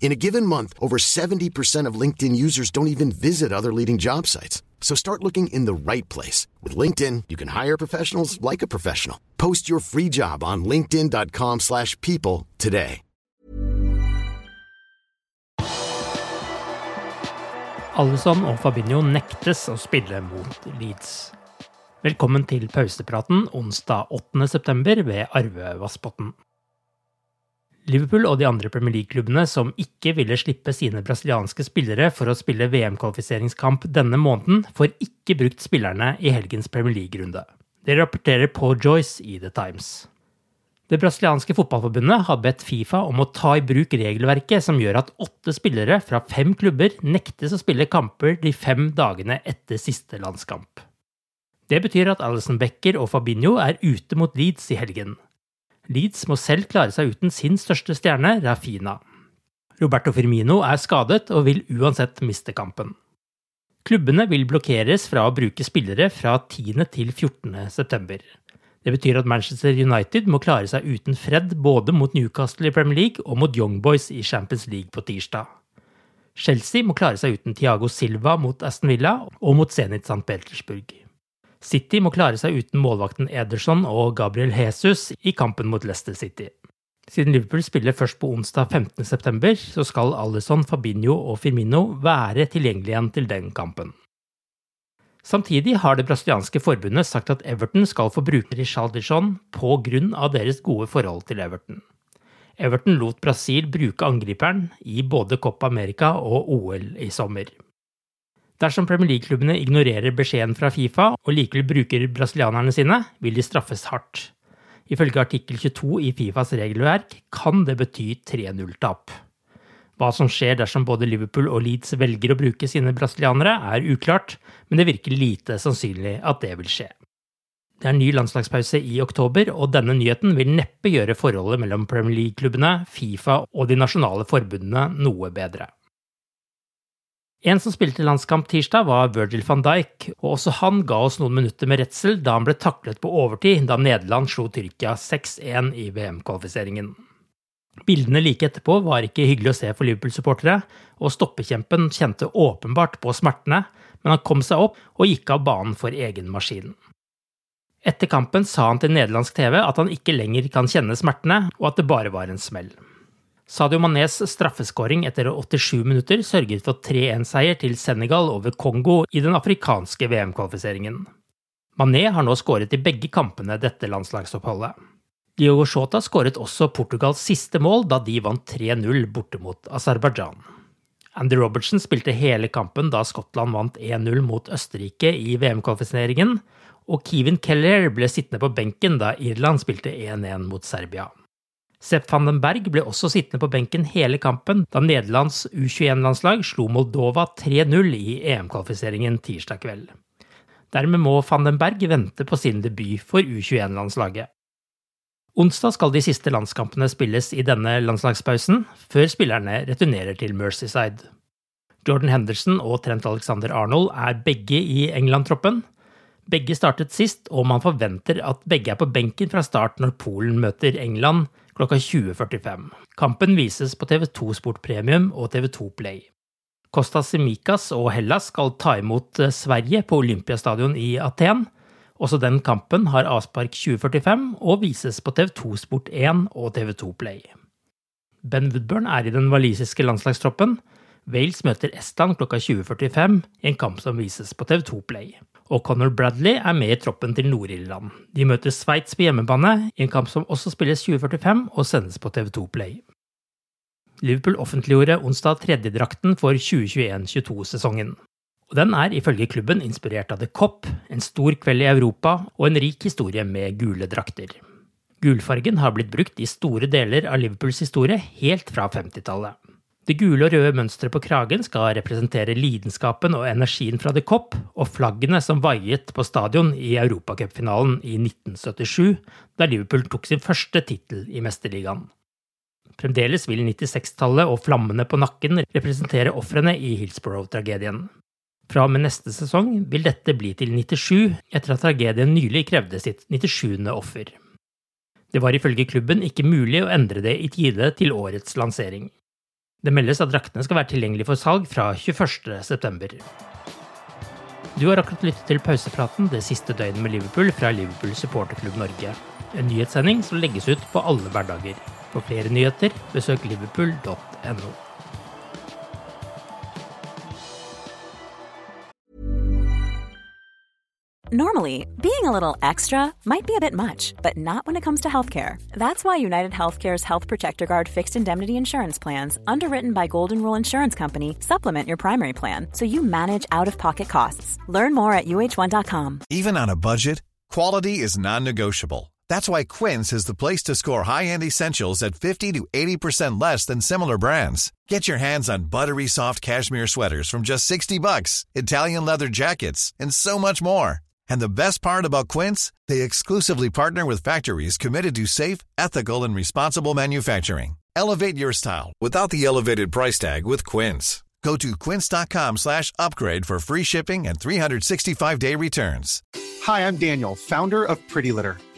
In a given month, over 70% of LinkedIn users don't even visit other leading job sites. So start looking in the right place. With LinkedIn, you can hire professionals like a professional. Post your free job on linkedin.com slash people today. Alison og Fabinho nektes å spille mot Leeds. Velkommen til pausepraten onsdag 8. september ved Arve Vassbotn. Liverpool og de andre Premier League-klubbene som ikke ville slippe sine brasilianske spillere for å spille VM-kvalifiseringskamp denne måneden, får ikke brukt spillerne i helgens Premier League-runde. Det rapporterer Paul Joyce i The Times. Det brasilianske fotballforbundet har bedt Fifa om å ta i bruk regelverket som gjør at åtte spillere fra fem klubber nektes å spille kamper de fem dagene etter siste landskamp. Det betyr at Alison Becker og Fabinho er ute mot Leeds i helgen. Leeds må selv klare seg uten sin største stjerne, Rafina. Roberto Firmino er skadet og vil uansett miste kampen. Klubbene vil blokkeres fra å bruke spillere fra 10. til 14. september. Det betyr at Manchester United må klare seg uten Fred både mot Newcastle i Premier League og mot Young Boys i Champions League på tirsdag. Chelsea må klare seg uten Thiago Silva mot Aston Villa og mot Zenit St. Petersburg. City må klare seg uten målvakten Ederson og Gabriel Jesus i kampen mot Leicester City. Siden Liverpool spiller først på onsdag 15.9, så skal Alison, Fabinho og Firmino være tilgjengelige igjen til den kampen. Samtidig har det brasilianske forbundet sagt at Everton skal få bruke Richarlison på grunn av deres gode forhold til Everton. Everton lot Brasil bruke angriperen i både Copa America og OL i sommer. Dersom Premier League-klubbene ignorerer beskjeden fra Fifa og likevel bruker brasilianerne sine, vil de straffes hardt. Ifølge artikkel 22 i Fifas regelverk kan det bety 3-0-tap. Hva som skjer dersom både Liverpool og Leeds velger å bruke sine brasilianere, er uklart, men det virker lite sannsynlig at det vil skje. Det er ny landslagspause i oktober, og denne nyheten vil neppe gjøre forholdet mellom Premier League-klubbene, Fifa og de nasjonale forbundene noe bedre. En som spilte landskamp tirsdag, var Virgil van Dijk, og også han ga oss noen minutter med redsel da han ble taklet på overtid da Nederland slo Tyrkia 6-1 i VM-kvalifiseringen. Bildene like etterpå var ikke hyggelig å se for Liverpool-supportere, og stoppekjempen kjente åpenbart på smertene, men han kom seg opp og gikk av banen for egen maskin. Etter kampen sa han til nederlandsk TV at han ikke lenger kan kjenne smertene, og at det bare var en smell. Sadio Manes straffeskåring etter 87 minutter sørget for 3-1-seier til Senegal over Kongo i den afrikanske VM-kvalifiseringen. Mané har nå skåret i begge kampene dette landslagsoppholdet. Diogo Shota skåret også Portugals siste mål da de vant 3-0 borte mot Aserbajdsjan. Andy Robertson spilte hele kampen da Skottland vant 1-0 mot Østerrike i VM-kvalifiseringen, og Kevin Keller ble sittende på benken da Irland spilte 1-1 mot Serbia. Sepp van den Berg ble også sittende på benken hele kampen da Nederlands U21-landslag slo Moldova 3-0 i EM-kvalifiseringen tirsdag kveld. Dermed må van den Berg vente på sin debut for U21-landslaget. Onsdag skal de siste landskampene spilles i denne landslagspausen, før spillerne returnerer til Mercyside. Jordan Henderson og Trent Alexander Arnold er begge i England-troppen. Begge startet sist, og man forventer at begge er på benken fra start når Polen møter England klokka 20.45. Kampen vises på TV2 Sport Premium og TV2 Play. Kostas Simikas og Hellas skal ta imot eh, Sverige på Olympiastadion i Aten. Også den kampen har avspark 2045 og vises på TV2 Sport 1 og TV2 Play. Ben Woodburn er i den walisiske landslagstroppen. Wales møter Estland klokka 20.45 i en kamp som vises på TV2 Play og Conor Bradley er med i troppen til Nord-Irland. De møter Sveits på hjemmebane i en kamp som også spilles 2045 og sendes på TV2 Play. Liverpool offentliggjorde onsdag tredjedrakten for 2021-22-sesongen. Og Den er ifølge klubben inspirert av The Cop, en stor kveld i Europa og en rik historie med gule drakter. Gulfargen har blitt brukt i store deler av Liverpools historie helt fra 50-tallet. Det gule og røde mønsteret på kragen skal representere lidenskapen og energien fra The Cop, og flaggene som vaiet på stadion i europacupfinalen i 1977, da Liverpool tok sin første tittel i Mesterligaen. Fremdeles vil 96-tallet og flammene på nakken representere ofrene i Hillsborough-tragedien. Fra og med neste sesong vil dette bli til 97, etter at tragedien nylig krevde sitt 97. offer. Det var ifølge klubben ikke mulig å endre det i tide til årets lansering. Det meldes at draktene skal være tilgjengelig for salg fra 21.9. Du har akkurat lyttet til pausepraten det siste døgnet med Liverpool fra Liverpool supporterklubb Norge. En nyhetssending som legges ut på alle hverdager. For flere nyheter, besøk liverpool.no. Normally, being a little extra might be a bit much, but not when it comes to healthcare. That's why United Healthcare's Health Protector Guard fixed indemnity insurance plans, underwritten by Golden Rule Insurance Company, supplement your primary plan so you manage out of pocket costs. Learn more at uh1.com. Even on a budget, quality is non negotiable. That's why Quince is the place to score high end essentials at 50 to 80% less than similar brands. Get your hands on buttery soft cashmere sweaters from just 60 bucks, Italian leather jackets, and so much more. And the best part about Quince, they exclusively partner with factories committed to safe, ethical and responsible manufacturing. Elevate your style without the elevated price tag with Quince. Go to quince.com/upgrade for free shipping and 365-day returns. Hi, I'm Daniel, founder of Pretty Litter.